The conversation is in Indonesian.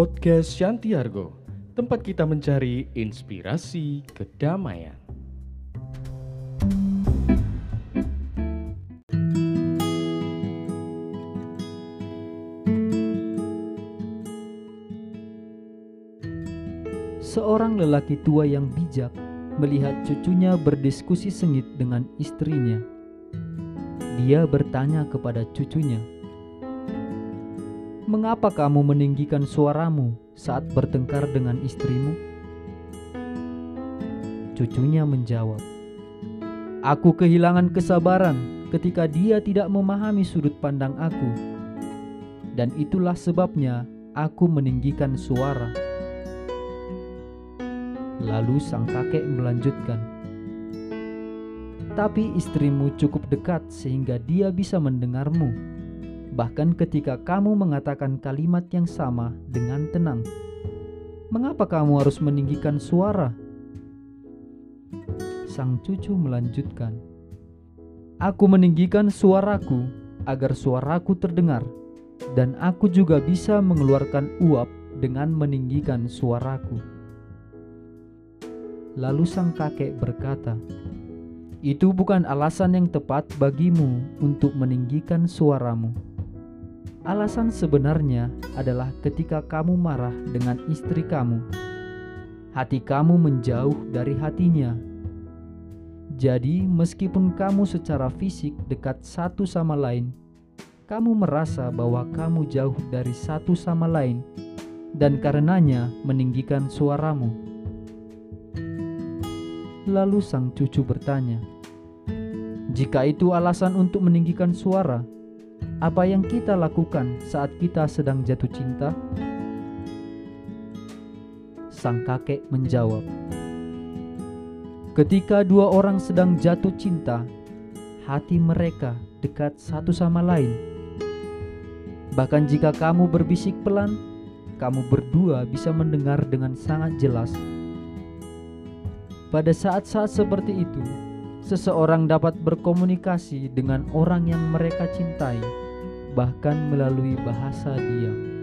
Podcast Shantiargo, tempat kita mencari inspirasi kedamaian. Seorang lelaki tua yang bijak melihat cucunya berdiskusi sengit dengan istrinya. Dia bertanya kepada cucunya, "Mengapa kamu meninggikan suaramu saat bertengkar dengan istrimu?" Cucunya menjawab, "Aku kehilangan kesabaran ketika dia tidak memahami sudut pandang aku, dan itulah sebabnya aku meninggikan suara." Lalu sang kakek melanjutkan, "Tapi istrimu cukup dekat sehingga dia bisa mendengarmu, bahkan ketika kamu mengatakan kalimat yang sama dengan tenang. Mengapa kamu harus meninggikan suara?" Sang cucu melanjutkan, "Aku meninggikan suaraku agar suaraku terdengar, dan aku juga bisa mengeluarkan uap dengan meninggikan suaraku." Lalu sang kakek berkata, "Itu bukan alasan yang tepat bagimu untuk meninggikan suaramu. Alasan sebenarnya adalah ketika kamu marah dengan istri kamu, hati kamu menjauh dari hatinya. Jadi, meskipun kamu secara fisik dekat satu sama lain, kamu merasa bahwa kamu jauh dari satu sama lain, dan karenanya meninggikan suaramu." Lalu sang cucu bertanya, "Jika itu alasan untuk meninggikan suara, apa yang kita lakukan saat kita sedang jatuh cinta?" Sang kakek menjawab, "Ketika dua orang sedang jatuh cinta, hati mereka dekat satu sama lain. Bahkan jika kamu berbisik pelan, kamu berdua bisa mendengar dengan sangat jelas." Pada saat-saat seperti itu, seseorang dapat berkomunikasi dengan orang yang mereka cintai, bahkan melalui bahasa diam.